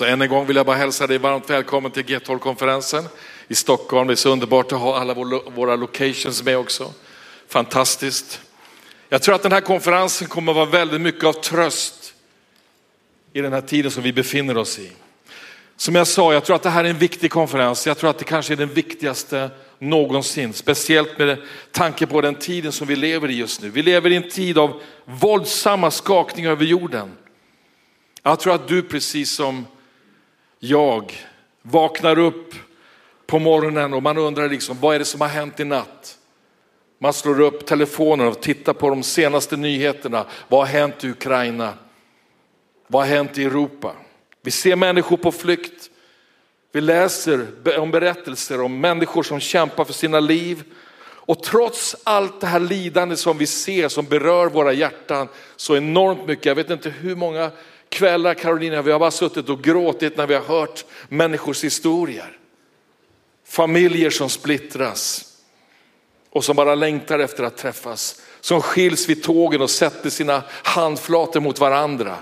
Så än en gång vill jag bara hälsa dig varmt välkommen till G12-konferensen i Stockholm. Det är så underbart att ha alla våra locations med också. Fantastiskt. Jag tror att den här konferensen kommer att vara väldigt mycket av tröst i den här tiden som vi befinner oss i. Som jag sa, jag tror att det här är en viktig konferens. Jag tror att det kanske är den viktigaste någonsin, speciellt med tanke på den tiden som vi lever i just nu. Vi lever i en tid av våldsamma skakningar över jorden. Jag tror att du precis som jag vaknar upp på morgonen och man undrar liksom, vad är det som har hänt i natt? Man slår upp telefonen och tittar på de senaste nyheterna. Vad har hänt i Ukraina? Vad har hänt i Europa? Vi ser människor på flykt. Vi läser om berättelser om människor som kämpar för sina liv. Och trots allt det här lidande som vi ser som berör våra hjärtan så enormt mycket. Jag vet inte hur många kvällar Karolina, vi har bara suttit och gråtit när vi har hört människors historier. Familjer som splittras och som bara längtar efter att träffas. Som skiljs vid tågen och sätter sina handflator mot varandra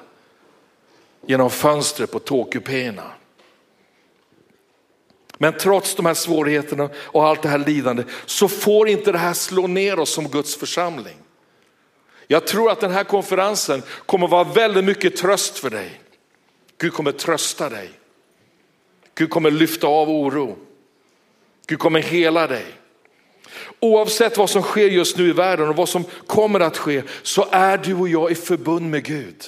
genom fönstret på tågkupéerna. Men trots de här svårigheterna och allt det här lidande så får inte det här slå ner oss som Guds församling. Jag tror att den här konferensen kommer vara väldigt mycket tröst för dig. Gud kommer trösta dig. Gud kommer lyfta av oro. Gud kommer hela dig. Oavsett vad som sker just nu i världen och vad som kommer att ske så är du och jag i förbund med Gud.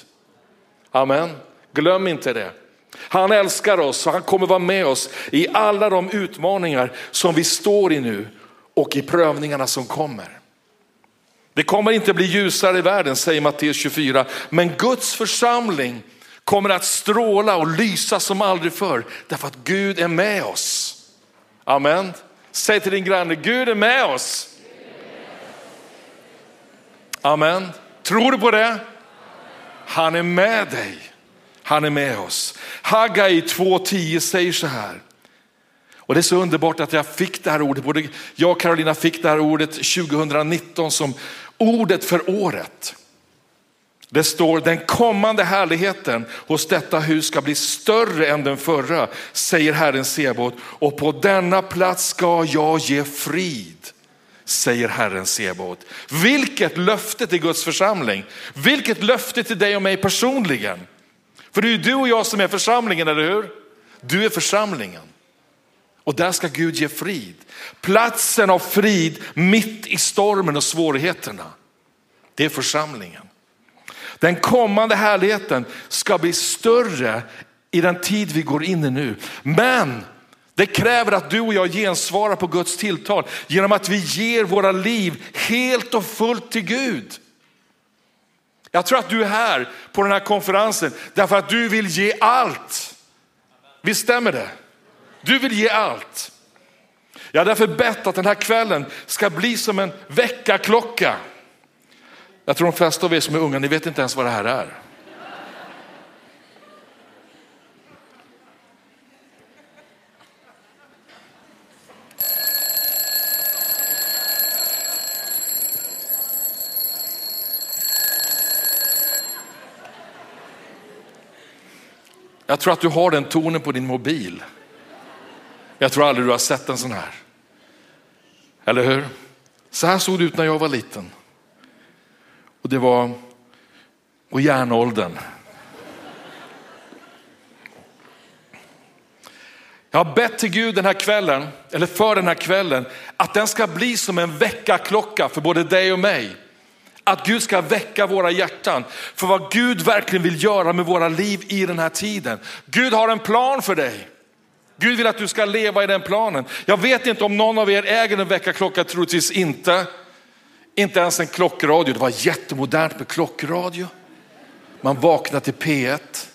Amen. Glöm inte det. Han älskar oss och han kommer vara med oss i alla de utmaningar som vi står i nu och i prövningarna som kommer. Det kommer inte bli ljusare i världen säger Matteus 24, men Guds församling kommer att stråla och lysa som aldrig förr därför att Gud är med oss. Amen. Säg till din granne, Gud är med oss. Amen. Tror du på det? Han är med dig. Han är med oss. Haggai 2.10 säger så här. Och det är så underbart att jag fick det här ordet, både jag och Carolina fick det här ordet 2019 som ordet för året. Det står den kommande härligheten hos detta hus ska bli större än den förra, säger Herren Sebot. Och på denna plats ska jag ge frid, säger Herren Sebot. Vilket löfte till Guds församling. Vilket löfte till dig och mig personligen. För det är ju du och jag som är församlingen, eller hur? Du är församlingen. Och där ska Gud ge frid. Platsen av frid mitt i stormen och svårigheterna. Det är församlingen. Den kommande härligheten ska bli större i den tid vi går in i nu. Men det kräver att du och jag gensvarar på Guds tilltal genom att vi ger våra liv helt och fullt till Gud. Jag tror att du är här på den här konferensen därför att du vill ge allt. Visst stämmer det? Du vill ge allt. Jag har därför bett att den här kvällen ska bli som en väckarklocka. Jag tror de flesta av er som är unga, ni vet inte ens vad det här är. Jag tror att du har den tonen på din mobil. Jag tror aldrig du har sett en sån här. Eller hur? Så här såg det ut när jag var liten. Och det var på järnåldern. Jag har bett till Gud den här kvällen, eller för den här kvällen, att den ska bli som en väckarklocka för både dig och mig. Att Gud ska väcka våra hjärtan för vad Gud verkligen vill göra med våra liv i den här tiden. Gud har en plan för dig. Gud vill att du ska leva i den planen. Jag vet inte om någon av er äger en väckarklocka, troligtvis inte. Inte ens en klockradio, det var jättemodernt med klockradio. Man vaknade till P1.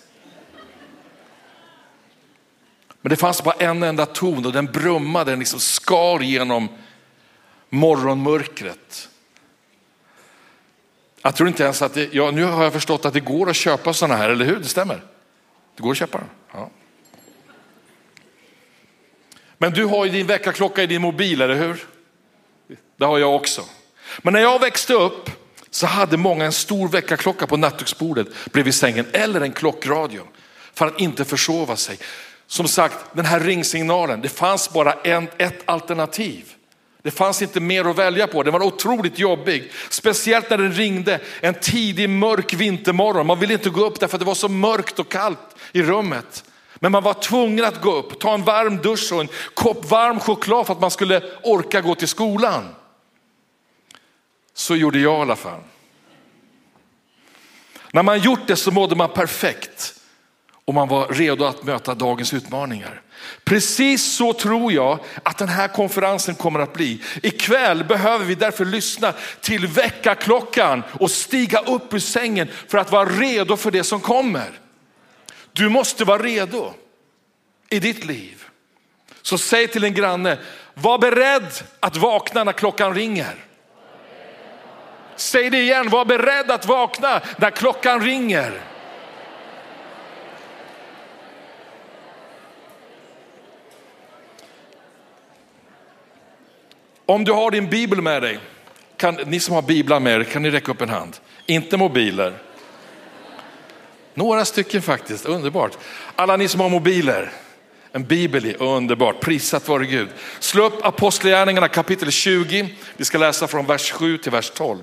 Men det fanns bara en enda ton och den brummade, den liksom skar genom morgonmörkret. Jag tror inte ens att det, ja, nu har jag förstått att det går att köpa sådana här, eller hur? Det stämmer. Det går att köpa dem. Ja. Men du har ju din väckarklocka i din mobil, eller hur? Det har jag också. Men när jag växte upp så hade många en stor väckarklocka på nattduksbordet bredvid sängen eller en klockradio. för att inte försova sig. Som sagt, den här ringsignalen, det fanns bara en, ett alternativ. Det fanns inte mer att välja på, den var otroligt jobbig. Speciellt när den ringde en tidig mörk vintermorgon. Man ville inte gå upp därför att det var så mörkt och kallt i rummet. Men man var tvungen att gå upp, ta en varm dusch och en kopp varm choklad för att man skulle orka gå till skolan. Så gjorde jag i alla fall. När man gjort det så mådde man perfekt och man var redo att möta dagens utmaningar. Precis så tror jag att den här konferensen kommer att bli. Ikväll behöver vi därför lyssna till väckarklockan och stiga upp ur sängen för att vara redo för det som kommer. Du måste vara redo i ditt liv. Så säg till din granne, var beredd att vakna när klockan ringer. Säg det igen, var beredd att vakna när klockan ringer. Om du har din bibel med dig, kan, ni som har biblar med er, kan ni räcka upp en hand? Inte mobiler. Några stycken faktiskt, underbart. Alla ni som har mobiler, en bibel är underbart, prisat vare Gud. Slå upp Apostlagärningarna kapitel 20, vi ska läsa från vers 7 till vers 12.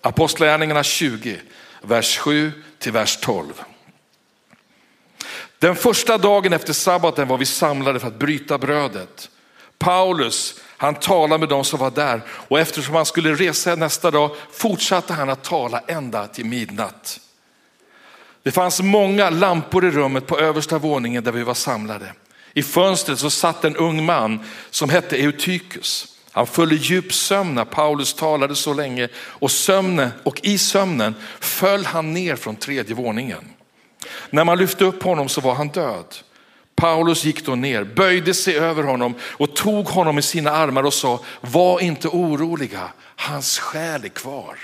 Apostlagärningarna 20, vers 7 till vers 12. Den första dagen efter sabbaten var vi samlade för att bryta brödet. Paulus, han talade med de som var där och eftersom han skulle resa nästa dag fortsatte han att tala ända till midnatt. Det fanns många lampor i rummet på översta våningen där vi var samlade. I fönstret så satt en ung man som hette Eutykus. Han föll i djup sömn när Paulus talade så länge och, sömne, och i sömnen föll han ner från tredje våningen. När man lyfte upp honom så var han död. Paulus gick då ner, böjde sig över honom och tog honom i sina armar och sa, var inte oroliga, hans själ är kvar.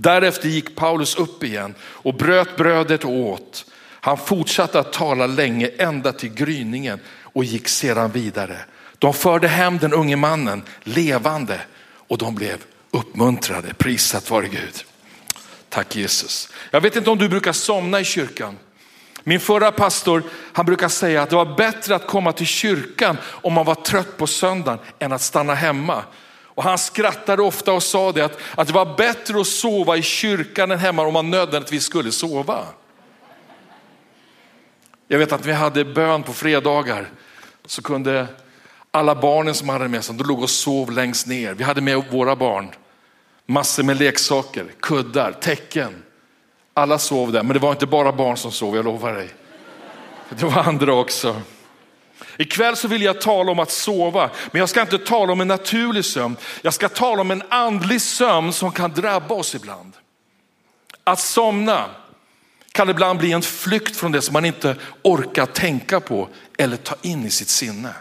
Därefter gick Paulus upp igen och bröt brödet och åt. Han fortsatte att tala länge ända till gryningen och gick sedan vidare. De förde hem den unge mannen levande och de blev uppmuntrade. Prisat vare Gud. Tack Jesus. Jag vet inte om du brukar somna i kyrkan. Min förra pastor, han brukar säga att det var bättre att komma till kyrkan om man var trött på söndagen än att stanna hemma. Och han skrattade ofta och sa det att, att det var bättre att sova i kyrkan än hemma om man nödvändigtvis skulle sova. Jag vet att vi hade bön på fredagar så kunde alla barnen som hade med sig, de låg och sov längst ner. Vi hade med våra barn, massor med leksaker, kuddar, täcken. Alla sov där, men det var inte bara barn som sov, jag lovar dig. Det var andra också. Ikväll så vill jag tala om att sova, men jag ska inte tala om en naturlig sömn. Jag ska tala om en andlig sömn som kan drabba oss ibland. Att somna kan ibland bli en flykt från det som man inte orkar tänka på eller ta in i sitt sinne.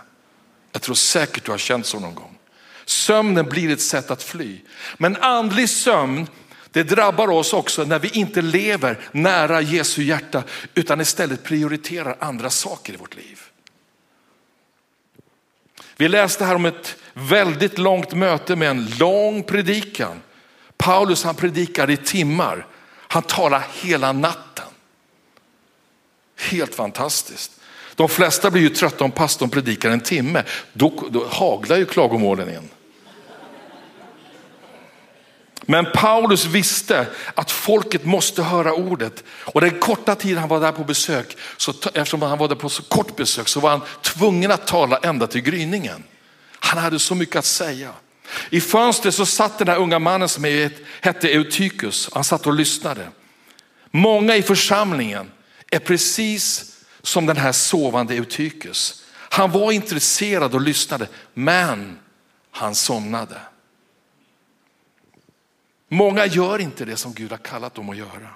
Jag tror säkert du har känt så någon gång. Sömnen blir ett sätt att fly. Men andlig sömn, det drabbar oss också när vi inte lever nära Jesu hjärta utan istället prioriterar andra saker i vårt liv. Vi läste här om ett väldigt långt möte med en lång predikan. Paulus han predikar i timmar. Han talar hela natten. Helt fantastiskt. De flesta blir ju trötta om pastorn predikar en timme. Då, då haglar ju klagomålen in. Men Paulus visste att folket måste höra ordet och den korta tid han var där på besök, så, eftersom han var där på så kort besök så var han tvungen att tala ända till gryningen. Han hade så mycket att säga. I fönstret så satt den här unga mannen som hette Eutykus, han satt och lyssnade. Många i församlingen är precis som den här sovande Eutykus. Han var intresserad och lyssnade, men han somnade. Många gör inte det som Gud har kallat dem att göra.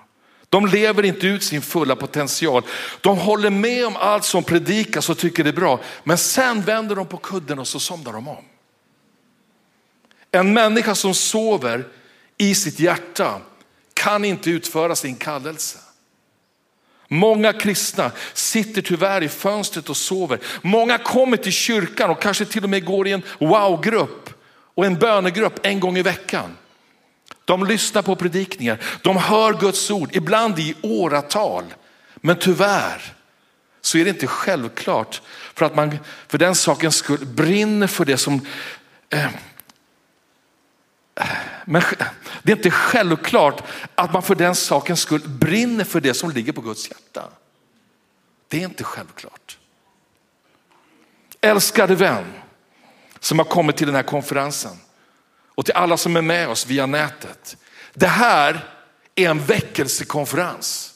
De lever inte ut sin fulla potential. De håller med om allt som predikas och tycker det är bra. Men sen vänder de på kudden och så somnar de om. En människa som sover i sitt hjärta kan inte utföra sin kallelse. Många kristna sitter tyvärr i fönstret och sover. Många kommer till kyrkan och kanske till och med går i en wow-grupp och en bönegrupp en gång i veckan. De lyssnar på predikningar, de hör Guds ord, ibland i åratal. Men tyvärr så är det inte självklart för att man för den sakens skull brinner för det som eh, men det är inte självklart att man för den sakens skull brinner för det som ligger på Guds hjärta. Det är inte självklart. Älskade vän som har kommit till den här konferensen och till alla som är med oss via nätet. Det här är en väckelsekonferens.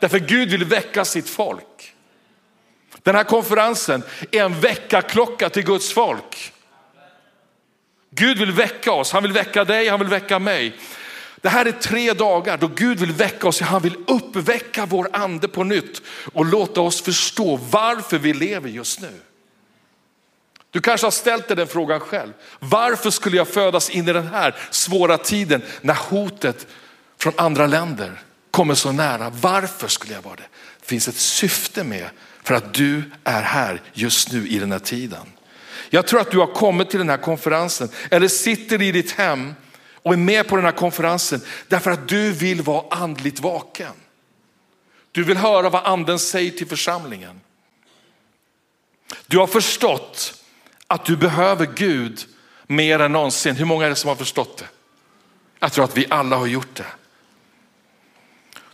Därför Gud vill väcka sitt folk. Den här konferensen är en väckarklocka till Guds folk. Gud vill väcka oss, han vill väcka dig, han vill väcka mig. Det här är tre dagar då Gud vill väcka oss, han vill uppväcka vår ande på nytt och låta oss förstå varför vi lever just nu. Du kanske har ställt dig den frågan själv. Varför skulle jag födas in i den här svåra tiden när hotet från andra länder kommer så nära? Varför skulle jag vara det? Det finns ett syfte med för att du är här just nu i den här tiden. Jag tror att du har kommit till den här konferensen eller sitter i ditt hem och är med på den här konferensen därför att du vill vara andligt vaken. Du vill höra vad anden säger till församlingen. Du har förstått att du behöver Gud mer än någonsin. Hur många är det som har förstått det? Jag tror att vi alla har gjort det.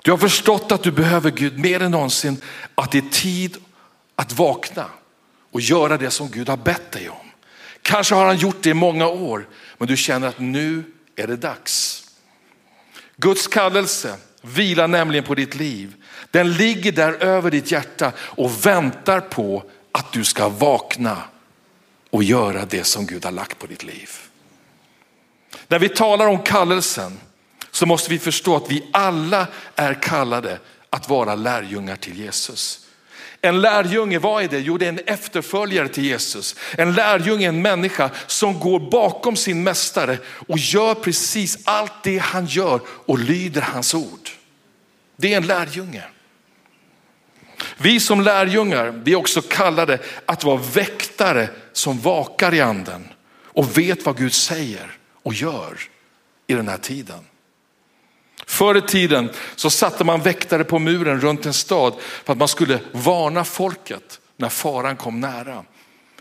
Du har förstått att du behöver Gud mer än någonsin, att det är tid att vakna och göra det som Gud har bett dig om. Kanske har han gjort det i många år, men du känner att nu är det dags. Guds kallelse vilar nämligen på ditt liv. Den ligger där över ditt hjärta och väntar på att du ska vakna och göra det som Gud har lagt på ditt liv. När vi talar om kallelsen så måste vi förstå att vi alla är kallade att vara lärjungar till Jesus. En lärjunge, vad är det? Jo, det är en efterföljare till Jesus. En lärjunge är en människa som går bakom sin mästare och gör precis allt det han gör och lyder hans ord. Det är en lärjunge. Vi som lärjungar, vi är också kallade att vara väktare som vakar i anden och vet vad Gud säger och gör i den här tiden. Förr i tiden så satte man väktare på muren runt en stad för att man skulle varna folket när faran kom nära.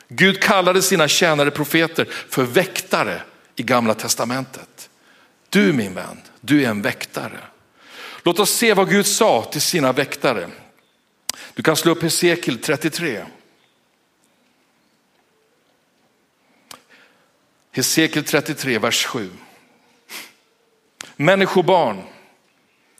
Gud kallade sina tjänare profeter för väktare i gamla testamentet. Du min vän, du är en väktare. Låt oss se vad Gud sa till sina väktare. Du kan slå upp Hesekiel 33. Hesekiel 33, vers 7. Människobarn,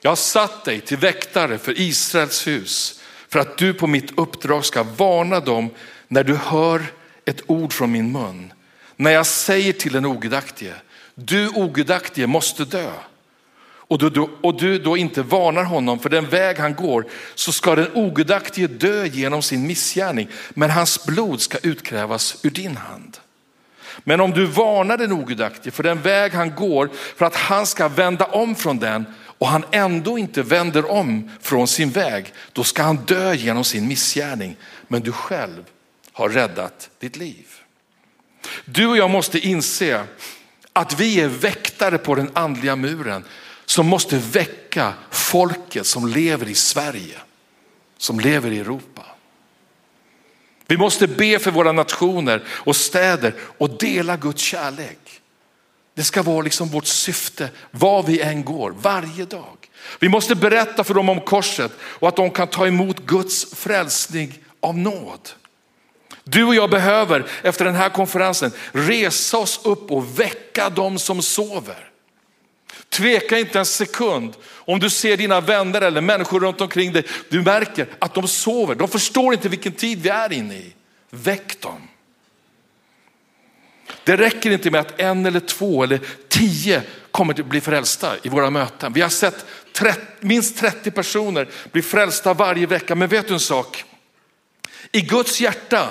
jag har satt dig till väktare för Israels hus för att du på mitt uppdrag ska varna dem när du hör ett ord från min mun. När jag säger till den ogudaktige, du ogudaktige måste dö. Och du, och du då inte varnar honom för den väg han går så ska den ogudaktige dö genom sin missgärning men hans blod ska utkrävas ur din hand. Men om du varnar den ogudaktige för den väg han går för att han ska vända om från den och han ändå inte vänder om från sin väg, då ska han dö genom sin missgärning. Men du själv har räddat ditt liv. Du och jag måste inse att vi är väktare på den andliga muren som måste väcka folket som lever i Sverige, som lever i Europa. Vi måste be för våra nationer och städer och dela Guds kärlek. Det ska vara liksom vårt syfte var vi än går, varje dag. Vi måste berätta för dem om korset och att de kan ta emot Guds frälsning av nåd. Du och jag behöver efter den här konferensen resa oss upp och väcka dem som sover. Tveka inte en sekund om du ser dina vänner eller människor runt omkring dig. Du märker att de sover. De förstår inte vilken tid vi är inne i. Väck dem. Det räcker inte med att en eller två eller tio kommer att bli frälsta i våra möten. Vi har sett 30, minst 30 personer bli frälsta varje vecka. Men vet du en sak? I Guds hjärta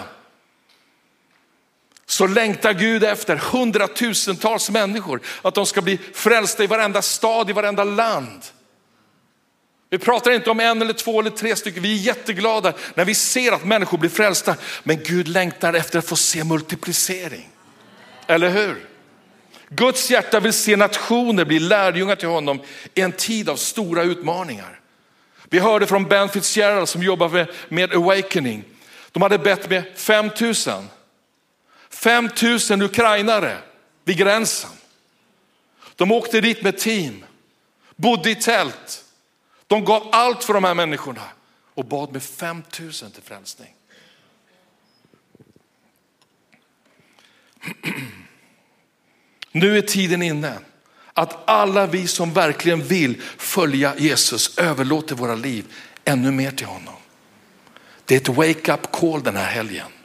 så längtar Gud efter hundratusentals människor. Att de ska bli frälsta i varenda stad, i varenda land. Vi pratar inte om en eller två eller tre stycken. Vi är jätteglada när vi ser att människor blir frälsta. Men Gud längtar efter att få se multiplicering. Eller hur? Guds hjärta vill se nationer bli lärjungar till honom i en tid av stora utmaningar. Vi hörde från Ben Fitzgerald som jobbar med, med Awakening. De hade bett med 5 000. 5 000 ukrainare vid gränsen. De åkte dit med team, bodde i tält. De gav allt för de här människorna och bad med 5 000 till frälsning. Nu är tiden inne att alla vi som verkligen vill följa Jesus överlåter våra liv ännu mer till honom. Det är ett wake up call den här helgen.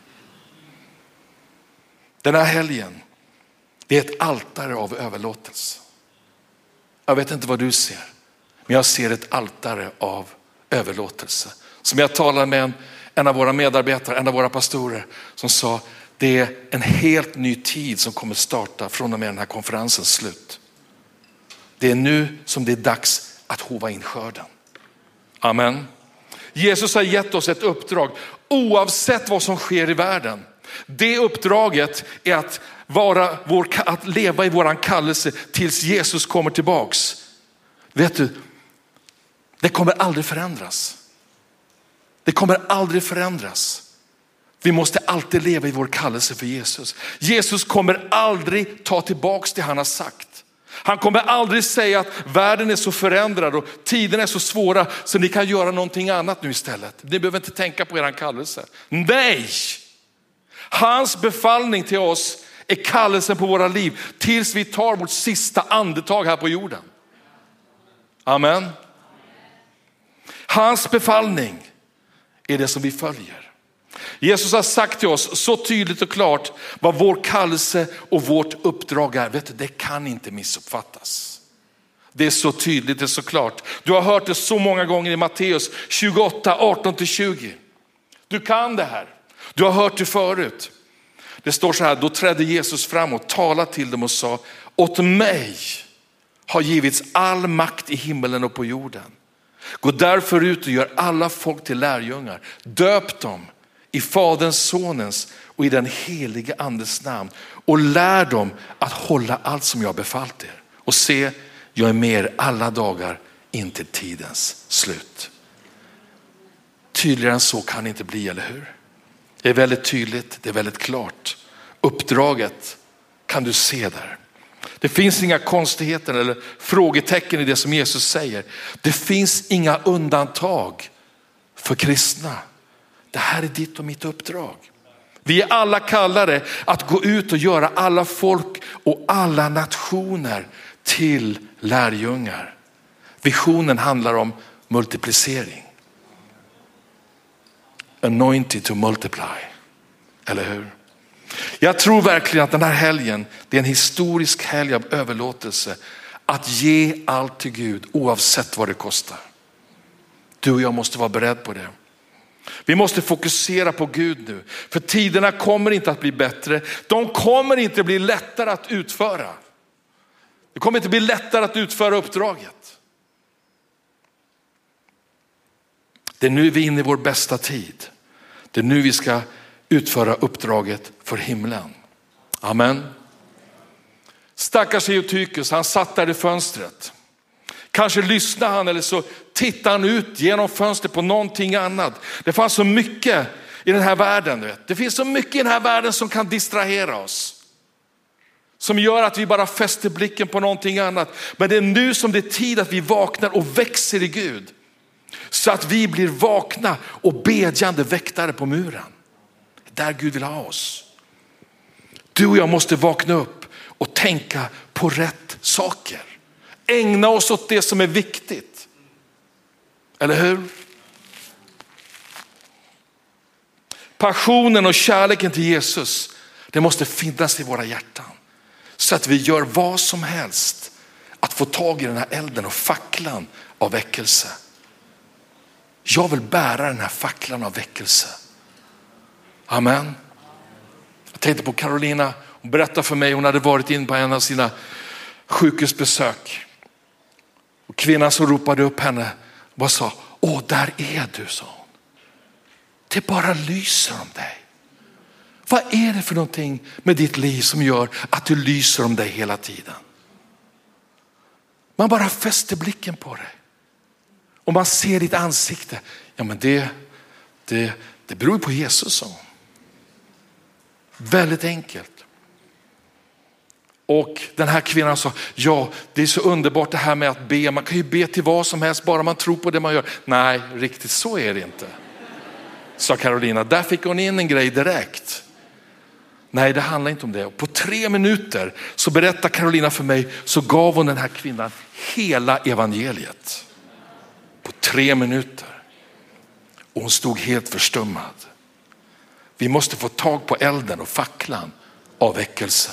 Den här helgen, det är ett altare av överlåtelse. Jag vet inte vad du ser, men jag ser ett altare av överlåtelse. Som jag talade med en, en av våra medarbetare, en av våra pastorer som sa, det är en helt ny tid som kommer starta från och med den här konferensens slut. Det är nu som det är dags att hova in skörden. Amen. Jesus har gett oss ett uppdrag oavsett vad som sker i världen. Det uppdraget är att, vara vår, att leva i våran kallelse tills Jesus kommer tillbaks. Vet du, det kommer aldrig förändras. Det kommer aldrig förändras. Vi måste alltid leva i vår kallelse för Jesus. Jesus kommer aldrig ta tillbaks det han har sagt. Han kommer aldrig säga att världen är så förändrad och tiderna är så svåra så ni kan göra någonting annat nu istället. Ni behöver inte tänka på er kallelse. Nej! Hans befallning till oss är kallelsen på våra liv tills vi tar vårt sista andetag här på jorden. Amen. Hans befallning är det som vi följer. Jesus har sagt till oss så tydligt och klart vad vår kallelse och vårt uppdrag är. Vet du, det kan inte missuppfattas. Det är så tydligt, det är så klart. Du har hört det så många gånger i Matteus 28, 18-20. Du kan det här. Du har hört det förut. Det står så här, då trädde Jesus fram och talade till dem och sa, åt mig har givits all makt i himmelen och på jorden. Gå därför ut och gör alla folk till lärjungar. Döp dem i Faderns, Sonens och i den helige Andes namn och lär dem att hålla allt som jag befallt er. Och se, jag är med er alla dagar in till tidens slut. Tydligare än så kan det inte bli, eller hur? Det är väldigt tydligt, det är väldigt klart. Uppdraget kan du se där. Det finns inga konstigheter eller frågetecken i det som Jesus säger. Det finns inga undantag för kristna. Det här är ditt och mitt uppdrag. Vi är alla kallade att gå ut och göra alla folk och alla nationer till lärjungar. Visionen handlar om multiplicering. Anointed to multiply, eller hur? Jag tror verkligen att den här helgen, det är en historisk helg av överlåtelse. Att ge allt till Gud oavsett vad det kostar. Du och jag måste vara beredd på det. Vi måste fokusera på Gud nu, för tiderna kommer inte att bli bättre. De kommer inte bli lättare att utföra. Det kommer inte bli lättare att utföra uppdraget. Det är nu vi är inne i vår bästa tid. Det är nu vi ska utföra uppdraget för himlen. Amen. Stackars Eutychus, han satt där i fönstret. Kanske lyssnade han eller så tittade han ut genom fönstret på någonting annat. Det fanns så mycket i den här världen. Vet. Det finns så mycket i den här världen som kan distrahera oss. Som gör att vi bara fäster blicken på någonting annat. Men det är nu som det är tid att vi vaknar och växer i Gud. Så att vi blir vakna och bedjande väktare på muren. Där Gud vill ha oss. Du och jag måste vakna upp och tänka på rätt saker ägna oss åt det som är viktigt. Eller hur? Passionen och kärleken till Jesus, det måste finnas i våra hjärtan. Så att vi gör vad som helst att få tag i den här elden och facklan av väckelse. Jag vill bära den här facklan av väckelse. Amen. Jag tänkte på Carolina, hon berättade för mig, hon hade varit in på en av sina sjukhusbesök. Och kvinnan som ropade upp henne bara sa, åh där är du, sa hon. Det bara lyser om dig. Vad är det för någonting med ditt liv som gör att du lyser om dig hela tiden? Man bara fäster blicken på dig och man ser ditt ansikte. Ja men det, det, det beror på Jesus sa Väldigt enkelt. Och den här kvinnan sa, ja det är så underbart det här med att be, man kan ju be till vad som helst bara man tror på det man gör. Nej, riktigt så är det inte. Sa Carolina, där fick hon in en grej direkt. Nej, det handlar inte om det. På tre minuter så berättar Carolina för mig, så gav hon den här kvinnan hela evangeliet. Tre minuter. Och hon stod helt förstummad. Vi måste få tag på elden och facklan av väckelse.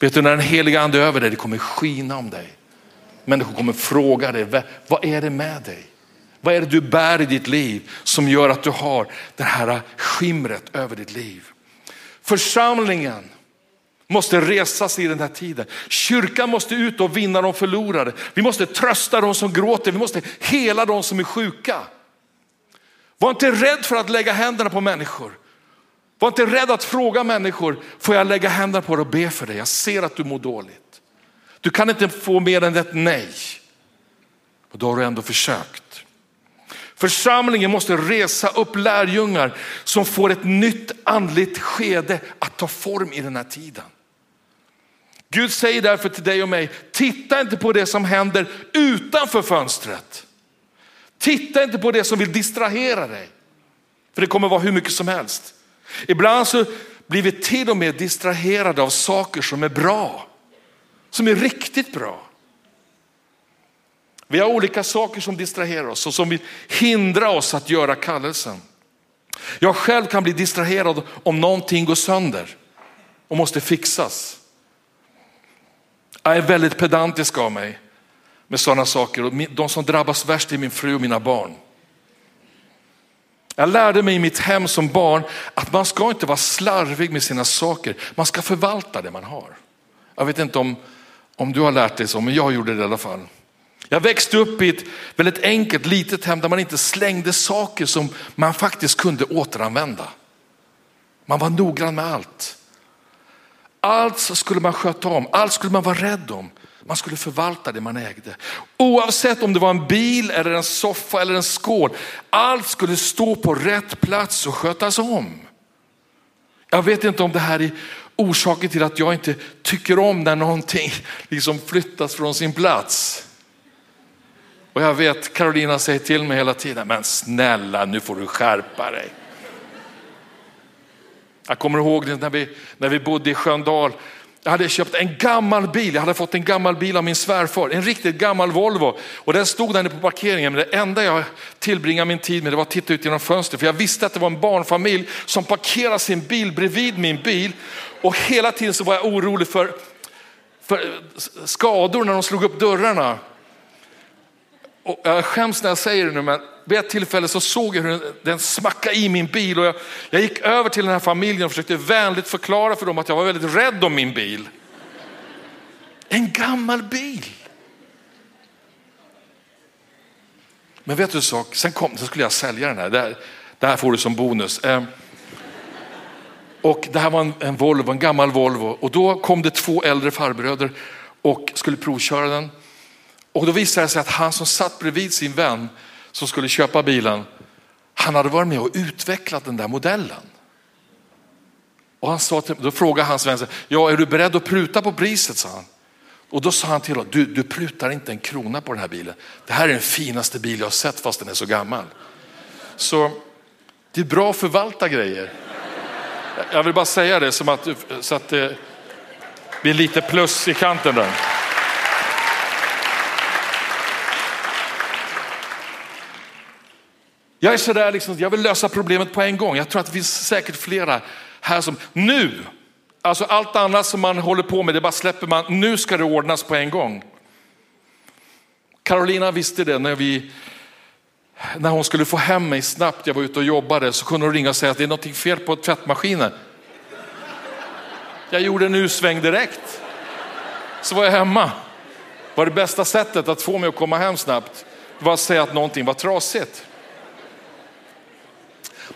Vet du när den heliga ande är över dig, det kommer skina om dig. Människor kommer fråga dig, vad är det med dig? Vad är det du bär i ditt liv som gör att du har det här skimret över ditt liv? Församlingen måste resa i den här tiden. Kyrkan måste ut och vinna de förlorade. Vi måste trösta de som gråter, vi måste hela de som är sjuka. Var inte rädd för att lägga händerna på människor. Var inte rädd att fråga människor, får jag lägga händerna på dig och be för dig? Jag ser att du mår dåligt. Du kan inte få mer än ett nej. Och då har du ändå försökt. Församlingen måste resa upp lärjungar som får ett nytt andligt skede att ta form i den här tiden. Gud säger därför till dig och mig, titta inte på det som händer utanför fönstret. Titta inte på det som vill distrahera dig. För det kommer vara hur mycket som helst. Ibland så blir vi till och med distraherade av saker som är bra. Som är riktigt bra. Vi har olika saker som distraherar oss och som vill hindra oss att göra kallelsen. Jag själv kan bli distraherad om någonting går sönder och måste fixas. Jag är väldigt pedantisk av mig med sådana saker och de som drabbas värst är min fru och mina barn. Jag lärde mig i mitt hem som barn att man ska inte vara slarvig med sina saker, man ska förvalta det man har. Jag vet inte om, om du har lärt dig så, men jag gjorde det i alla fall. Jag växte upp i ett väldigt enkelt litet hem där man inte slängde saker som man faktiskt kunde återanvända. Man var noggrann med allt. Allt skulle man sköta om, allt skulle man vara rädd om. Man skulle förvalta det man ägde. Oavsett om det var en bil eller en soffa eller en skål. Allt skulle stå på rätt plats och skötas om. Jag vet inte om det här är orsaken till att jag inte tycker om när någonting liksom flyttas från sin plats. Och jag vet Carolina säger till mig hela tiden, men snälla nu får du skärpa dig. Jag kommer ihåg när vi, när vi bodde i Sköndal jag hade köpt en gammal bil, jag hade fått en gammal bil av min svärfar, en riktigt gammal Volvo. Och den stod där på parkeringen, men det enda jag tillbringade min tid med det var att titta ut genom fönstret. För jag visste att det var en barnfamilj som parkerade sin bil bredvid min bil. Och hela tiden så var jag orolig för, för skador när de slog upp dörrarna. Och jag skäms när jag säger det nu, men vid ett tillfälle så såg jag hur den smackade i min bil och jag, jag gick över till den här familjen och försökte vänligt förklara för dem att jag var väldigt rädd om min bil. En gammal bil. Men vet du en sak, sen, kom, sen skulle jag sälja den här. Det här, det här får du som bonus. Ehm, och det här var en, en Volvo, en gammal Volvo. Och då kom det två äldre farbröder och skulle provköra den. Och då visade det sig att han som satt bredvid sin vän som skulle köpa bilen, han hade varit med och utvecklat den där modellen. Och han sa till, då frågade hans vän, ja är du beredd att pruta på priset? sa han. Och då sa han till honom, du, du prutar inte en krona på den här bilen. Det här är den finaste bil jag har sett fast den är så gammal. Så det är bra att förvalta grejer. Jag vill bara säga det som att, så att eh, det blir lite plus i kanten där. Jag är sådär, liksom, jag vill lösa problemet på en gång. Jag tror att det finns säkert flera här som nu, alltså allt annat som man håller på med, det bara släpper man. Nu ska det ordnas på en gång. Carolina visste det när vi när hon skulle få hem mig snabbt, jag var ute och jobbade, så kunde hon ringa och säga att det är något fel på tvättmaskinen. Jag gjorde en U-sväng direkt. Så var jag hemma. var det bästa sättet att få mig att komma hem snabbt. Det var att säga att någonting var trasigt.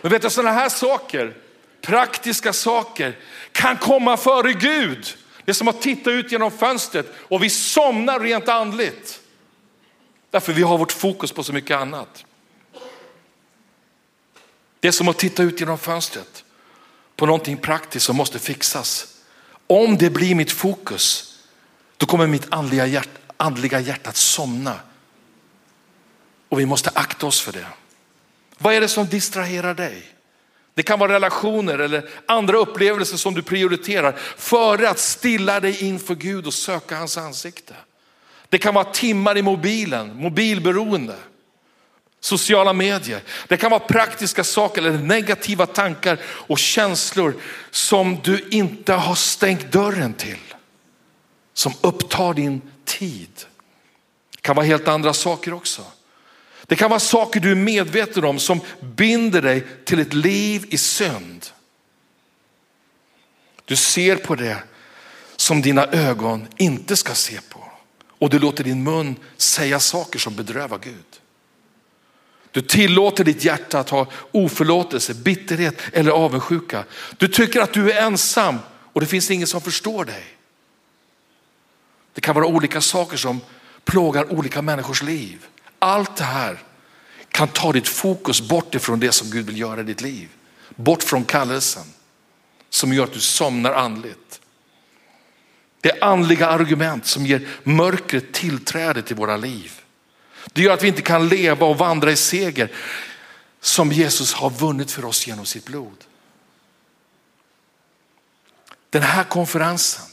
Men vet du, sådana här saker, praktiska saker, kan komma före Gud. Det är som att titta ut genom fönstret och vi somnar rent andligt. Därför vi har vårt fokus på så mycket annat. Det är som att titta ut genom fönstret på någonting praktiskt som måste fixas. Om det blir mitt fokus, då kommer mitt andliga hjärta, andliga hjärta att somna. Och vi måste akta oss för det. Vad är det som distraherar dig? Det kan vara relationer eller andra upplevelser som du prioriterar före att stilla dig inför Gud och söka hans ansikte. Det kan vara timmar i mobilen, mobilberoende, sociala medier. Det kan vara praktiska saker eller negativa tankar och känslor som du inte har stängt dörren till. Som upptar din tid. Det kan vara helt andra saker också. Det kan vara saker du är medveten om som binder dig till ett liv i synd. Du ser på det som dina ögon inte ska se på. Och du låter din mun säga saker som bedrövar Gud. Du tillåter ditt hjärta att ha oförlåtelse, bitterhet eller avundsjuka. Du tycker att du är ensam och det finns ingen som förstår dig. Det kan vara olika saker som plågar olika människors liv. Allt det här kan ta ditt fokus bort ifrån det som Gud vill göra i ditt liv. Bort från kallelsen som gör att du somnar andligt. Det är andliga argument som ger mörkret tillträde till våra liv. Det gör att vi inte kan leva och vandra i seger som Jesus har vunnit för oss genom sitt blod. Den här konferensen,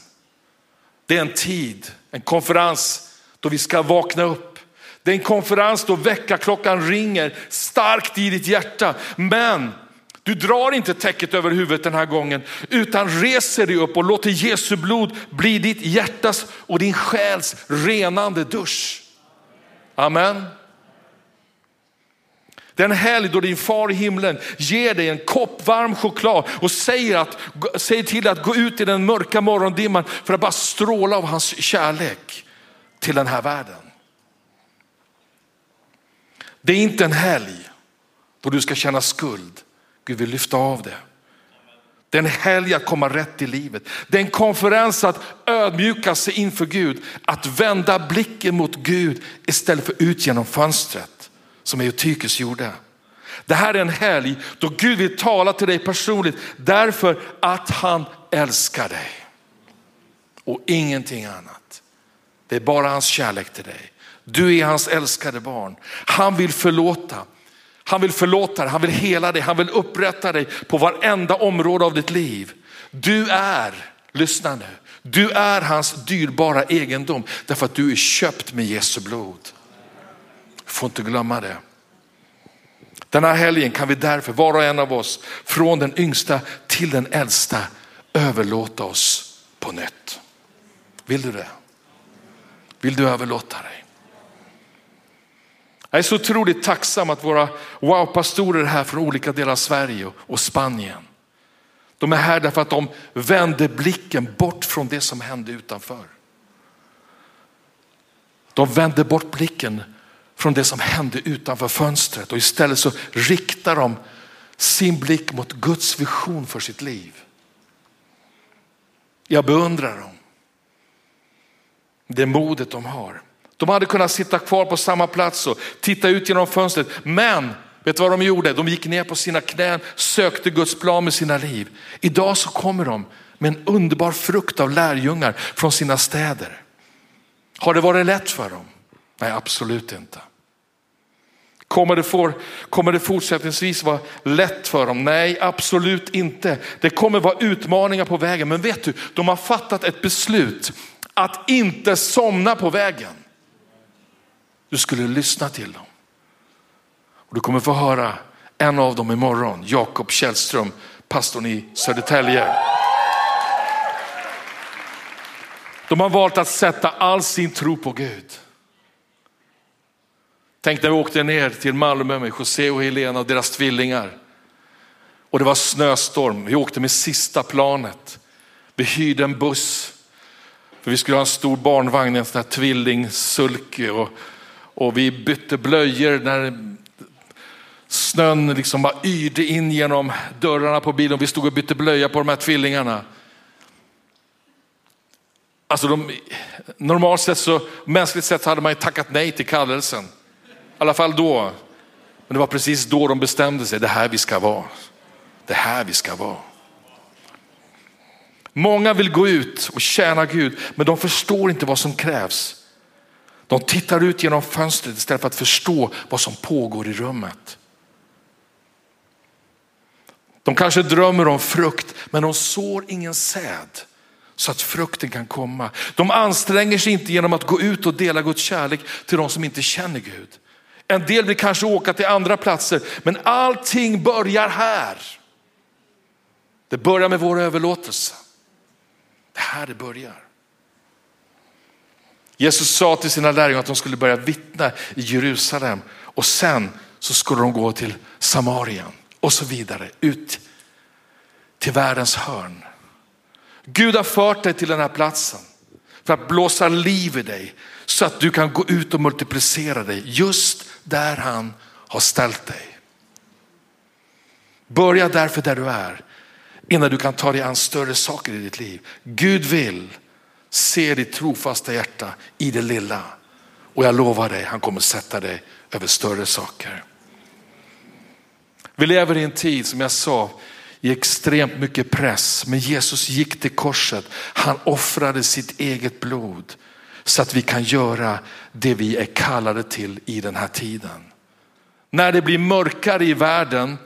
det är en tid, en konferens då vi ska vakna upp. Det är en konferens då väckarklockan ringer starkt i ditt hjärta. Men du drar inte täcket över huvudet den här gången utan reser dig upp och låter Jesu blod bli ditt hjärtas och din själs renande dusch. Amen. Den helg då din far i himlen ger dig en kopp varm choklad och säger, att, säger till att gå ut i den mörka morgondimman för att bara stråla av hans kärlek till den här världen. Det är inte en helg då du ska känna skuld. Gud vill lyfta av det. Det är en helg att komma rätt i livet. Det är en konferens att ödmjuka sig inför Gud. Att vända blicken mot Gud istället för ut genom fönstret som Eutykus gjorde. Det här är en helg då Gud vill tala till dig personligt därför att han älskar dig. Och ingenting annat. Det är bara hans kärlek till dig. Du är hans älskade barn. Han vill förlåta. Han vill förlåta dig, han vill hela dig, han vill upprätta dig på varenda område av ditt liv. Du är, lyssna nu, du är hans dyrbara egendom därför att du är köpt med Jesu blod. Får inte glömma det. Den här helgen kan vi därför, var och en av oss, från den yngsta till den äldsta, överlåta oss på nytt. Vill du det? Vill du överlåta dig? Jag är så otroligt tacksam att våra wow-pastorer är här från olika delar av Sverige och Spanien. De är här därför att de vände blicken bort från det som hände utanför. De vände bort blicken från det som hände utanför fönstret och istället så riktar de sin blick mot Guds vision för sitt liv. Jag beundrar dem. Det modet de har. De hade kunnat sitta kvar på samma plats och titta ut genom fönstret. Men vet du vad de gjorde? De gick ner på sina knän, sökte Guds plan med sina liv. Idag så kommer de med en underbar frukt av lärjungar från sina städer. Har det varit lätt för dem? Nej, absolut inte. Kommer det, for, kommer det fortsättningsvis vara lätt för dem? Nej, absolut inte. Det kommer vara utmaningar på vägen. Men vet du, de har fattat ett beslut att inte somna på vägen. Du skulle lyssna till dem. Och du kommer få höra en av dem imorgon, Jakob Källström, pastorn i Södertälje. De har valt att sätta all sin tro på Gud. Tänk när vi åkte ner till Malmö med José och Helena och deras tvillingar. Och det var snöstorm. Vi åkte med sista planet. Vi hyrde en buss. För vi skulle ha en stor barnvagn, en sån här tvillingsulke. Och och vi bytte blöjor när snön liksom bara yrde in genom dörrarna på bilen. Vi stod och bytte blöja på de här tvillingarna. Alltså de, normalt sett så, mänskligt sett hade man ju tackat nej till kallelsen. I alla fall då. Men det var precis då de bestämde sig, det här vi ska vara. Det här vi ska vara. Många vill gå ut och tjäna Gud, men de förstår inte vad som krävs. De tittar ut genom fönstret istället för att förstå vad som pågår i rummet. De kanske drömmer om frukt, men de sår ingen säd så att frukten kan komma. De anstränger sig inte genom att gå ut och dela Guds kärlek till de som inte känner Gud. En del vill kanske åka till andra platser, men allting börjar här. Det börjar med vår överlåtelse. Det här det börjar. Jesus sa till sina lärjungar att de skulle börja vittna i Jerusalem och sen så skulle de gå till Samarien och så vidare ut till världens hörn. Gud har fört dig till den här platsen för att blåsa liv i dig så att du kan gå ut och multiplicera dig just där han har ställt dig. Börja därför där du är innan du kan ta dig an större saker i ditt liv. Gud vill se ditt trofasta hjärta i det lilla och jag lovar dig, han kommer sätta dig över större saker. Vi lever i en tid som jag sa i extremt mycket press, men Jesus gick till korset. Han offrade sitt eget blod så att vi kan göra det vi är kallade till i den här tiden. När det blir mörkare i världen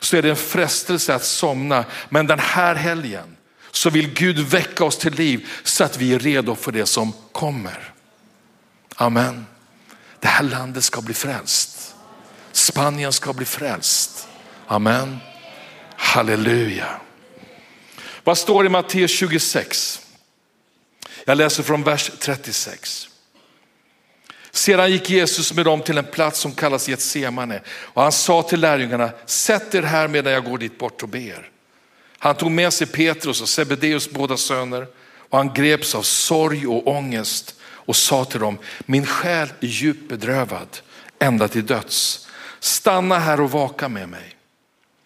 så är det en frestelse att somna, men den här helgen så vill Gud väcka oss till liv så att vi är redo för det som kommer. Amen. Det här landet ska bli frälst. Spanien ska bli frälst. Amen. Halleluja. Vad står det i Matteus 26? Jag läser från vers 36. Sedan gick Jesus med dem till en plats som kallas Getsemane och han sa till lärjungarna, sätt er här medan jag går dit bort och ber. Han tog med sig Petrus och Sebedeus båda söner och han greps av sorg och ångest och sa till dem, min själ är djupt bedrövad ända till döds. Stanna här och vaka med mig.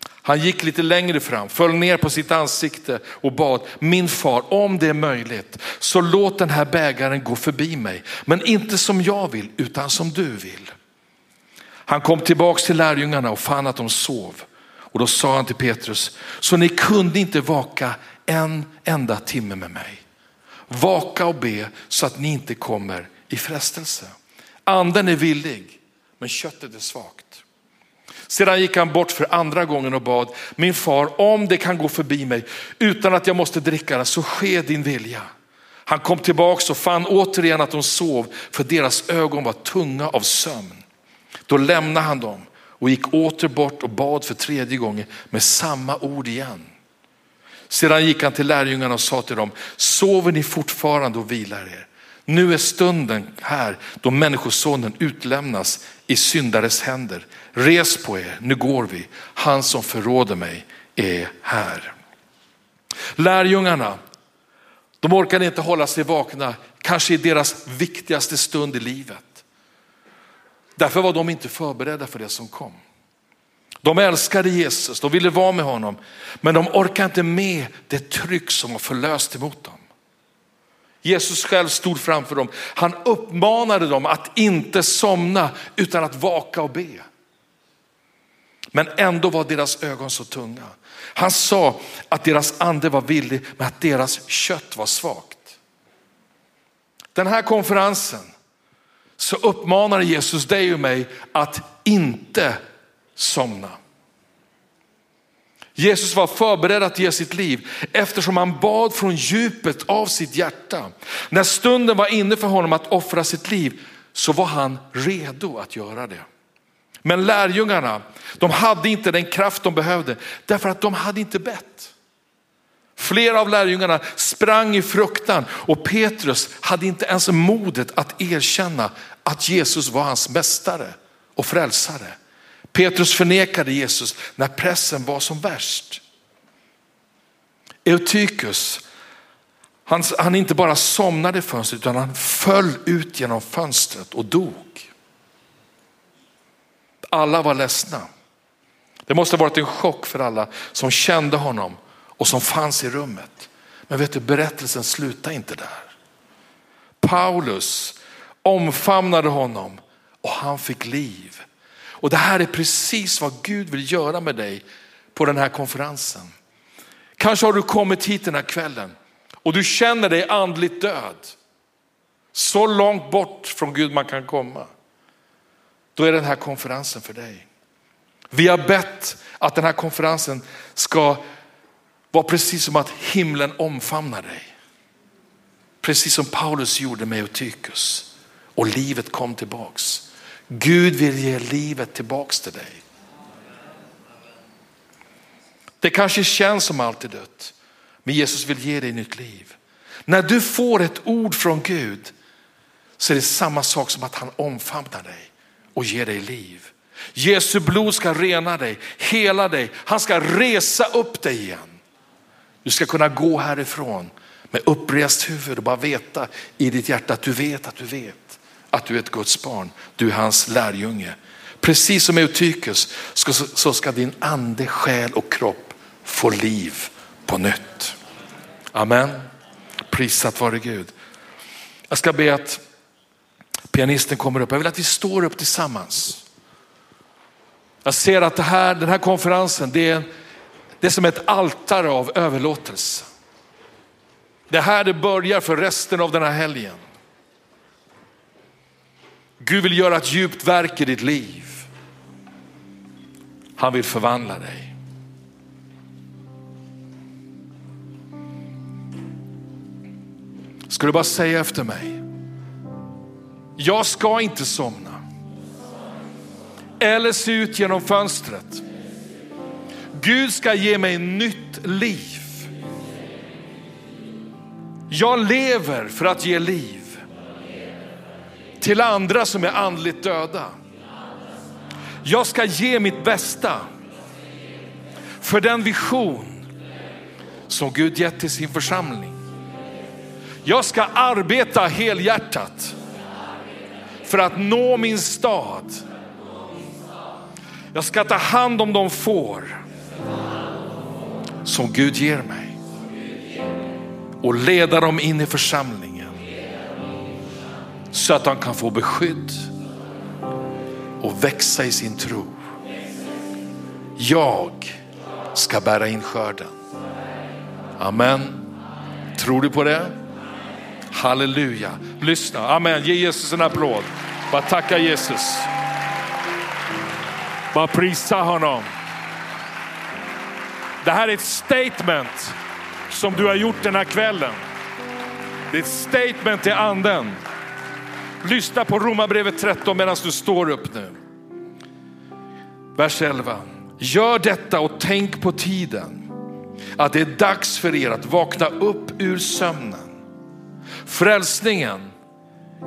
Han gick lite längre fram, föll ner på sitt ansikte och bad, min far om det är möjligt så låt den här bägaren gå förbi mig. Men inte som jag vill utan som du vill. Han kom tillbaks till lärjungarna och fann att de sov. Och då sa han till Petrus, så ni kunde inte vaka en enda timme med mig. Vaka och be så att ni inte kommer i frestelse. Anden är villig, men köttet är svagt. Sedan gick han bort för andra gången och bad, min far om det kan gå förbi mig utan att jag måste dricka det så ske din vilja. Han kom tillbaks och fann återigen att de sov för deras ögon var tunga av sömn. Då lämnade han dem och gick åter bort och bad för tredje gången med samma ord igen. Sedan gick han till lärjungarna och sa till dem, sover ni fortfarande och vilar er? Nu är stunden här då människosonen utlämnas i syndares händer. Res på er, nu går vi. Han som förråder mig är här. Lärjungarna, de orkade inte hålla sig vakna, kanske i deras viktigaste stund i livet. Därför var de inte förberedda för det som kom. De älskade Jesus, de ville vara med honom, men de orkade inte med det tryck som var förlöst emot dem. Jesus själv stod framför dem. Han uppmanade dem att inte somna utan att vaka och be. Men ändå var deras ögon så tunga. Han sa att deras ande var villig men att deras kött var svagt. Den här konferensen så uppmanar Jesus dig och mig att inte somna. Jesus var förberedd att ge sitt liv eftersom han bad från djupet av sitt hjärta. När stunden var inne för honom att offra sitt liv så var han redo att göra det. Men lärjungarna, de hade inte den kraft de behövde därför att de hade inte bett. Flera av lärjungarna sprang i fruktan och Petrus hade inte ens modet att erkänna att Jesus var hans mästare och frälsare. Petrus förnekade Jesus när pressen var som värst. Eutychus, han, han inte bara somnade i fönstret utan han föll ut genom fönstret och dog. Alla var ledsna. Det måste ha varit en chock för alla som kände honom och som fanns i rummet. Men vet du, berättelsen slutar inte där. Paulus omfamnade honom och han fick liv. Och det här är precis vad Gud vill göra med dig på den här konferensen. Kanske har du kommit hit den här kvällen och du känner dig andligt död. Så långt bort från Gud man kan komma. Då är den här konferensen för dig. Vi har bett att den här konferensen ska var precis som att himlen omfamnar dig. Precis som Paulus gjorde med Eutychus och livet kom tillbaks. Gud vill ge livet tillbaks till dig. Det kanske känns som allt är dött, men Jesus vill ge dig nytt liv. När du får ett ord från Gud så är det samma sak som att han omfamnar dig och ger dig liv. Jesu blod ska rena dig, hela dig. Han ska resa upp dig igen. Du ska kunna gå härifrån med upprest huvud och bara veta i ditt hjärta att du vet att du vet att du är ett Guds barn. Du är hans lärjunge. Precis som Eutychus så ska din ande, själ och kropp få liv på nytt. Amen. Prisat vare Gud. Jag ska be att pianisten kommer upp. Jag vill att vi står upp tillsammans. Jag ser att det här, den här konferensen, det är, det är som ett altare av överlåtelse. Det här det börjar för resten av den här helgen. Gud vill göra ett djupt verk i ditt liv. Han vill förvandla dig. Ska du bara säga efter mig? Jag ska inte somna. Eller se ut genom fönstret. Gud ska ge mig nytt liv. Jag lever för att ge liv till andra som är andligt döda. Jag ska ge mitt bästa för den vision som Gud gett till sin församling. Jag ska arbeta helhjärtat för att nå min stad. Jag ska ta hand om de får som Gud ger mig och leda dem in i församlingen så att de kan få beskydd och växa i sin tro. Jag ska bära in skörden. Amen. Tror du på det? Halleluja. Lyssna. Amen. Ge Jesus en applåd. Bara tacka Jesus. Bara prisa honom. Det här är ett statement som du har gjort den här kvällen. Det är ett statement till anden. Lyssna på Romarbrevet 13 medan du står upp nu. Vers 11. Gör detta och tänk på tiden. Att det är dags för er att vakna upp ur sömnen. Frälsningen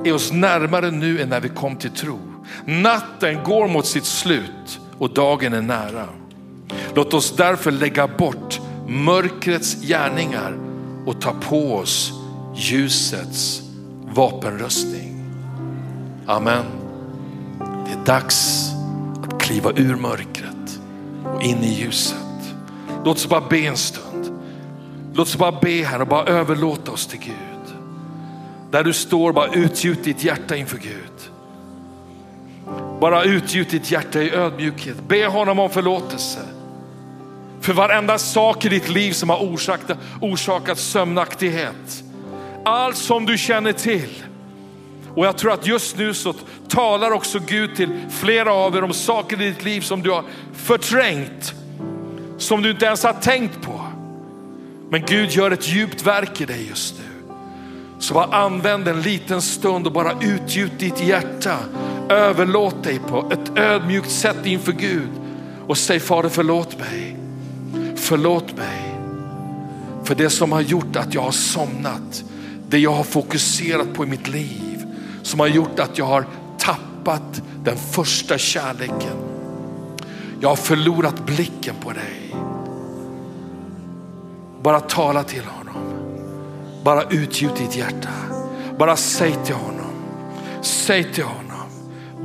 är oss närmare nu än när vi kom till tro. Natten går mot sitt slut och dagen är nära. Låt oss därför lägga bort mörkrets gärningar och ta på oss ljusets vapenröstning. Amen. Det är dags att kliva ur mörkret och in i ljuset. Låt oss bara be en stund. Låt oss bara be här och bara överlåta oss till Gud. Där du står, bara utgjut ditt hjärta inför Gud. Bara utgjut ditt hjärta i ödmjukhet. Be honom om förlåtelse. För varenda sak i ditt liv som har orsakat, orsakat sömnaktighet. Allt som du känner till. Och jag tror att just nu så talar också Gud till flera av er om saker i ditt liv som du har förträngt. Som du inte ens har tänkt på. Men Gud gör ett djupt verk i dig just nu. Så bara använd en liten stund och bara utgjut ditt hjärta. Överlåt dig på ett ödmjukt sätt inför Gud och säg Fader förlåt mig. Förlåt mig för det som har gjort att jag har somnat. Det jag har fokuserat på i mitt liv. Som har gjort att jag har tappat den första kärleken. Jag har förlorat blicken på dig. Bara tala till honom. Bara utgjut ditt hjärta. Bara säg till honom. Säg till honom.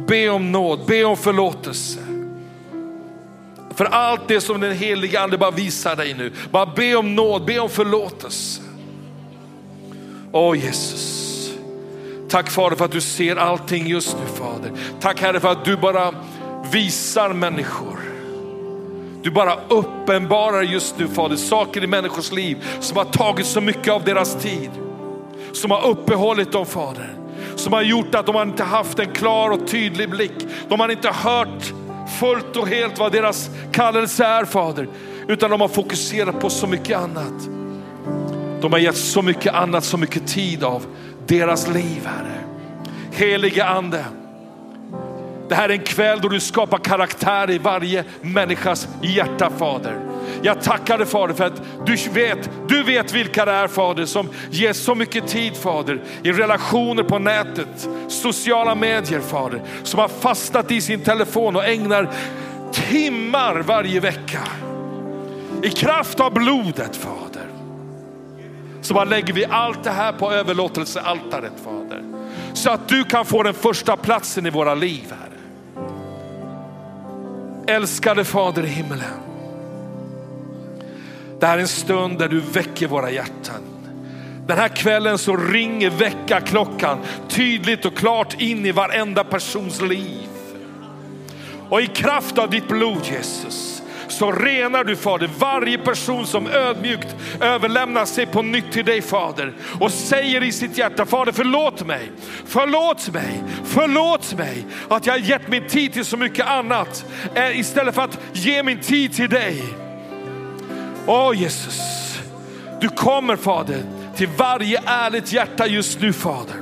Be om nåd, be om förlåtelse. För allt det som den heliga ande bara visar dig nu. Bara be om nåd, be om förlåtelse. Åh Jesus, Tack Fader för att du ser allting just nu Fader. Tack Herre för att du bara visar människor. Du bara uppenbarar just nu Fader saker i människors liv som har tagit så mycket av deras tid. Som har uppehållit dem Fader. Som har gjort att de inte haft en klar och tydlig blick. De har inte hört fullt och helt vad deras kallelse är Fader. Utan de har fokuserat på så mycket annat. De har gett så mycket annat, så mycket tid av deras liv Herre. Helige Ande, det här är en kväll då du skapar karaktär i varje människas hjärta Fader. Jag tackar dig Fader för att du vet, du vet vilka det är Fader som ger så mycket tid Fader i relationer på nätet, sociala medier Fader. Som har fastnat i sin telefon och ägnar timmar varje vecka. I kraft av blodet Fader. Så bara lägger vi allt det här på överlåtelsealtaret Fader. Så att du kan få den första platsen i våra liv Herre. Älskade Fader i himmelen. Det här är en stund där du väcker våra hjärtan. Den här kvällen så ringer väckarklockan tydligt och klart in i varenda persons liv. Och i kraft av ditt blod Jesus så renar du Fader varje person som ödmjukt överlämnar sig på nytt till dig Fader och säger i sitt hjärta Fader förlåt mig, förlåt mig, förlåt mig att jag har gett min tid till så mycket annat eh, istället för att ge min tid till dig. Åh Jesus, du kommer Fader till varje ärligt hjärta just nu Fader.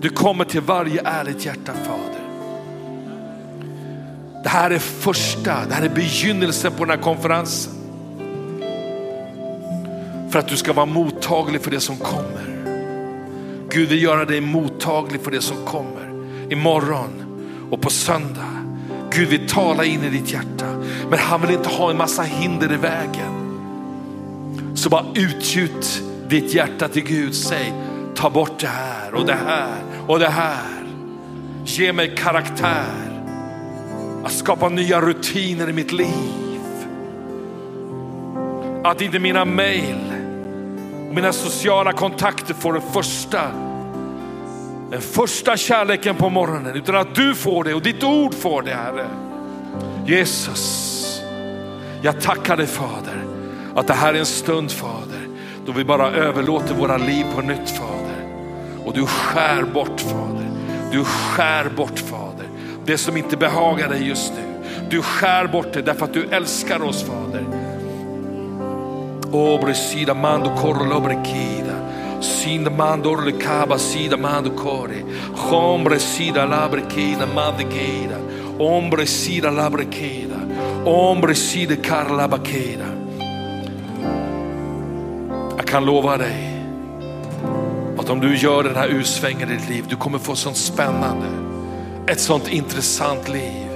Du kommer till varje ärligt hjärta Fader. Det här är första, det här är begynnelsen på den här konferensen. För att du ska vara mottaglig för det som kommer. Gud vill göra dig mottaglig för det som kommer imorgon och på söndag. Gud vill tala in i ditt hjärta, men han vill inte ha en massa hinder i vägen. Så bara utgjut ditt hjärta till Gud. Säg, ta bort det här och det här och det här. Ge mig karaktär att skapa nya rutiner i mitt liv. Att inte mina mejl och mina sociala kontakter får den första, den första kärleken på morgonen. Utan att du får det och ditt ord får det Herre. Jesus, jag tackar dig Fader att det här är en stund Fader då vi bara överlåter våra liv på nytt Fader. Och du skär bort Fader. Du skär bort Fader det som inte behagar dig just nu. Du skär bort det därför att du älskar oss Fader. Obre sida mando corlo brekida. Sinda mando orle kaba sida mando kore. Hombre sida labrekida mandegeda. Ombre sida labrekeda. Ombre sida karla bakeda. Jag kan lova dig att om du gör den här utsvängen i ditt liv, du kommer få sånt spännande ett sånt intressant liv.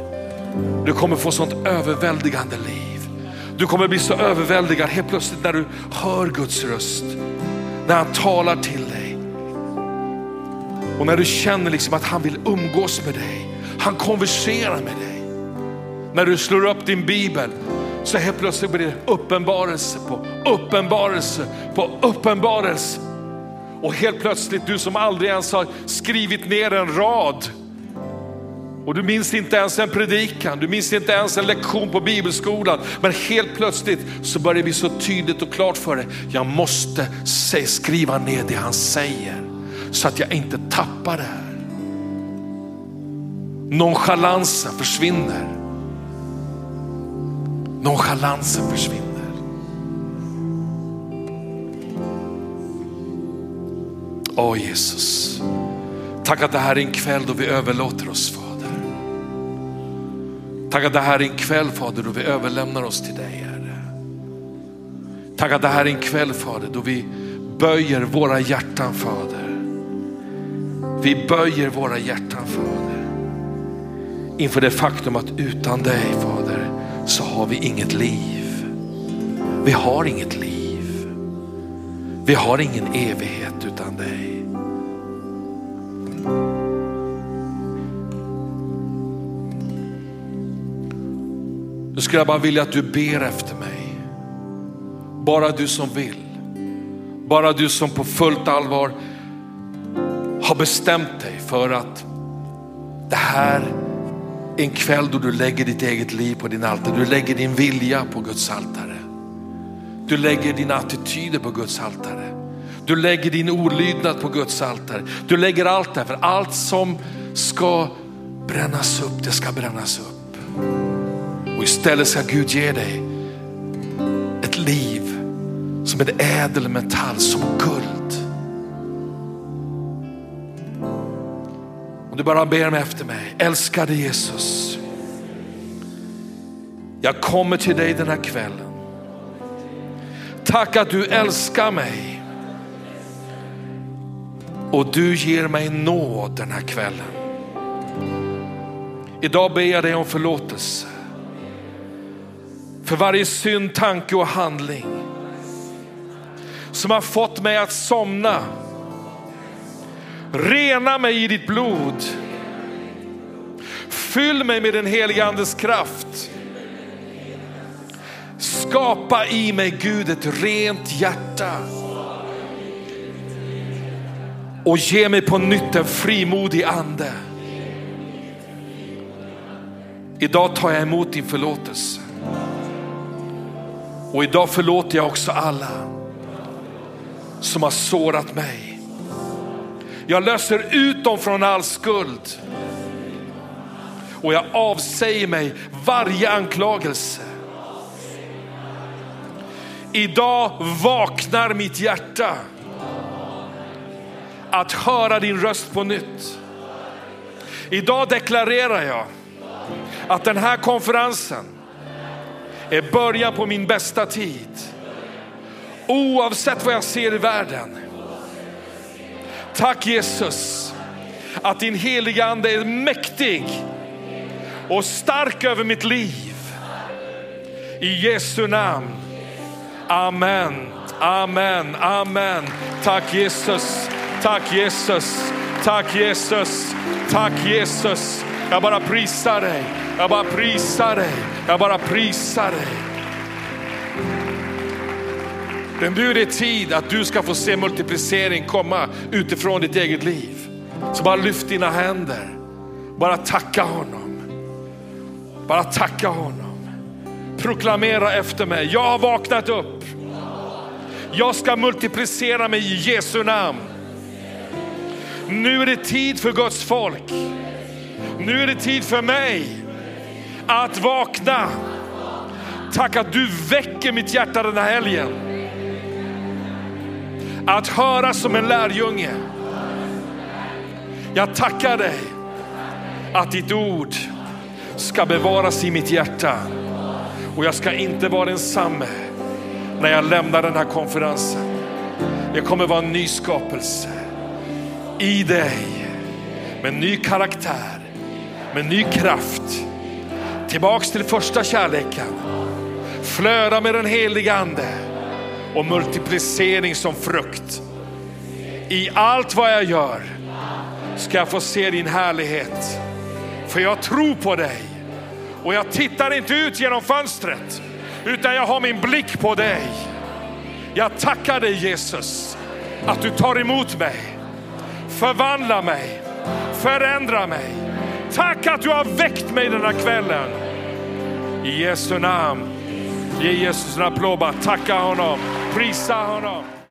Du kommer få sånt överväldigande liv. Du kommer bli så överväldigad helt plötsligt när du hör Guds röst. När han talar till dig. Och när du känner liksom att han vill umgås med dig. Han konverserar med dig. När du slår upp din bibel så helt plötsligt blir det uppenbarelse på uppenbarelse på uppenbarelse. Och helt plötsligt du som aldrig ens har skrivit ner en rad och du minns inte ens en predikan, du minns inte ens en lektion på bibelskolan. Men helt plötsligt så börjar det bli så tydligt och klart för dig. Jag måste skriva ner det han säger så att jag inte tappar det här. Nonchalansen försvinner. Nonchalansen försvinner. Åh Jesus, tack att det här är en kväll då vi överlåter oss Fader. Tack att det här är en kväll Fader då vi överlämnar oss till dig Herre. Tack att det här är en kväll Fader då vi böjer våra hjärtan Fader. Vi böjer våra hjärtan Fader. Inför det faktum att utan dig Fader så har vi inget liv. Vi har inget liv. Vi har ingen evighet utan dig. Nu skulle jag bara vilja att du ber efter mig. Bara du som vill. Bara du som på fullt allvar har bestämt dig för att det här en kväll då du lägger ditt eget liv på din altare. Du lägger din vilja på Guds altare. Du lägger dina attityder på Guds altare. Du lägger din olydnad på Guds altare. Du lägger allt där, för allt som ska brännas upp, det ska brännas upp. Och istället ska Gud ge dig ett liv som en ädel metall, som guld. Om du bara ber mig efter mig, älskade Jesus. Jag kommer till dig den här kvällen. Tack att du älskar mig. Och du ger mig nåd den här kvällen. Idag ber jag dig om förlåtelse. För varje synd, tanke och handling som har fått mig att somna. Rena mig i ditt blod. Fyll mig med den helige andes kraft. Skapa i mig Gud ett rent hjärta. Och ge mig på nytt en frimodig ande. Idag tar jag emot din förlåtelse. Och idag förlåter jag också alla som har sårat mig. Jag löser ut dem från all skuld. Och jag avsäger mig varje anklagelse. Idag vaknar mitt hjärta att höra din röst på nytt. Idag deklarerar jag att den här konferensen är början på min bästa tid. Oavsett vad jag ser i världen. Tack Jesus att din heliga ande är mäktig och stark över mitt liv. I Jesu namn. Amen, amen, amen. Tack Jesus, tack Jesus, tack Jesus, tack Jesus. Jag bara prisar dig, jag bara prisar dig, jag bara prisar dig. Men nu är det tid att du ska få se multiplicering komma utifrån ditt eget liv. Så bara lyft dina händer, bara tacka honom. Bara tacka honom. Proklamera efter mig, jag har vaknat upp. Jag ska multiplicera mig i Jesu namn. Nu är det tid för Guds folk. Nu är det tid för mig att vakna. Tack att du väcker mitt hjärta den här helgen. Att höra som en lärjunge. Jag tackar dig att ditt ord ska bevaras i mitt hjärta. Och jag ska inte vara densamme när jag lämnar den här konferensen. Jag kommer vara en ny skapelse i dig med ny karaktär, med ny kraft. Tillbaks till första kärleken. Flöda med den heliga ande och multiplicering som frukt. I allt vad jag gör ska jag få se din härlighet. För jag tror på dig och jag tittar inte ut genom fönstret utan jag har min blick på dig. Jag tackar dig Jesus att du tar emot mig, förvandlar mig, förändrar mig. Tack att du har väckt mig den här kvällen. I Jesu namn. Ge Jesus en applåd, bara tacka honom, prísahonom.